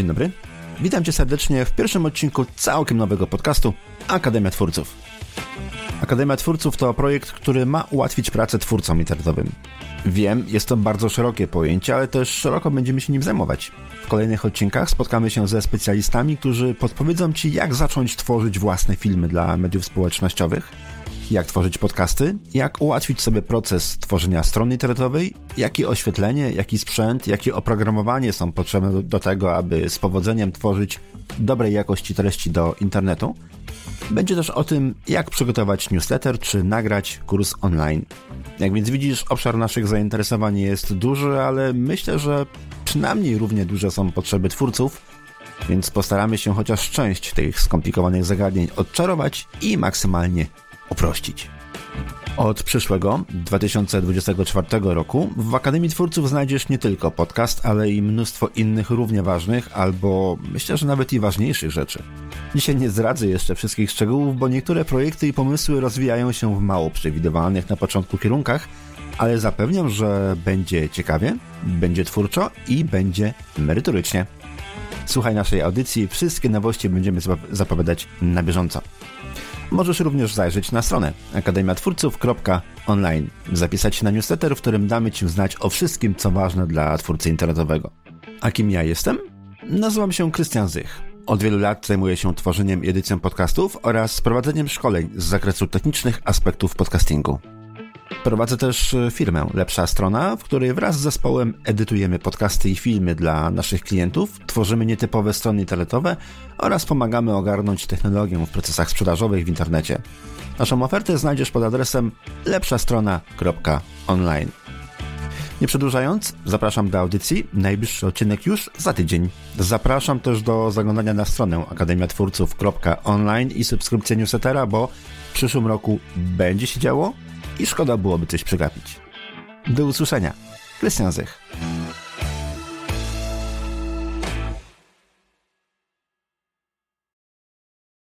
Dzień dobry. Witam Cię serdecznie w pierwszym odcinku całkiem nowego podcastu Akademia Twórców. Akademia Twórców to projekt, który ma ułatwić pracę twórcom internetowym. Wiem, jest to bardzo szerokie pojęcie, ale też szeroko będziemy się nim zajmować. W kolejnych odcinkach spotkamy się ze specjalistami, którzy podpowiedzą Ci, jak zacząć tworzyć własne filmy dla mediów społecznościowych, jak tworzyć podcasty, jak ułatwić sobie proces tworzenia strony internetowej, jakie oświetlenie, jaki sprzęt, jakie oprogramowanie są potrzebne do tego, aby z powodzeniem tworzyć dobrej jakości treści do internetu. Będzie też o tym, jak przygotować newsletter czy nagrać kurs online. Jak więc widzisz, obszar naszych zainteresowań jest duży, ale myślę, że przynajmniej równie duże są potrzeby twórców, więc postaramy się chociaż część tych skomplikowanych zagadnień odczarować i maksymalnie uprościć. Od przyszłego 2024 roku w Akademii Twórców znajdziesz nie tylko podcast, ale i mnóstwo innych równie ważnych, albo myślę, że nawet i ważniejszych rzeczy. Dzisiaj nie zdradzę jeszcze wszystkich szczegółów, bo niektóre projekty i pomysły rozwijają się w mało przewidywalnych na początku kierunkach, ale zapewniam, że będzie ciekawie, będzie twórczo i będzie merytorycznie. Słuchaj naszej audycji, wszystkie nowości będziemy zapowiadać na bieżąco. Możesz również zajrzeć na stronę akademiatwórców.online, zapisać się na newsletter, w którym damy Ci znać o wszystkim, co ważne dla twórcy internetowego. A kim ja jestem? Nazywam się Krystian Zych. Od wielu lat zajmuję się tworzeniem i edycją podcastów oraz prowadzeniem szkoleń z zakresu technicznych aspektów podcastingu. Prowadzę też e, firmę Lepsza Strona, w której wraz z zespołem edytujemy podcasty i filmy dla naszych klientów, tworzymy nietypowe strony internetowe oraz pomagamy ogarnąć technologię w procesach sprzedażowych w internecie. Naszą ofertę znajdziesz pod adresem lepszastrona.online. Nie przedłużając, zapraszam do audycji. Najbliższy odcinek już za tydzień. Zapraszam też do zaglądania na stronę akademiatwórców.online i subskrypcji newslettera, bo w przyszłym roku będzie się działo i szkoda byłoby coś przegapić. Do usłyszenia. Krystian Zych.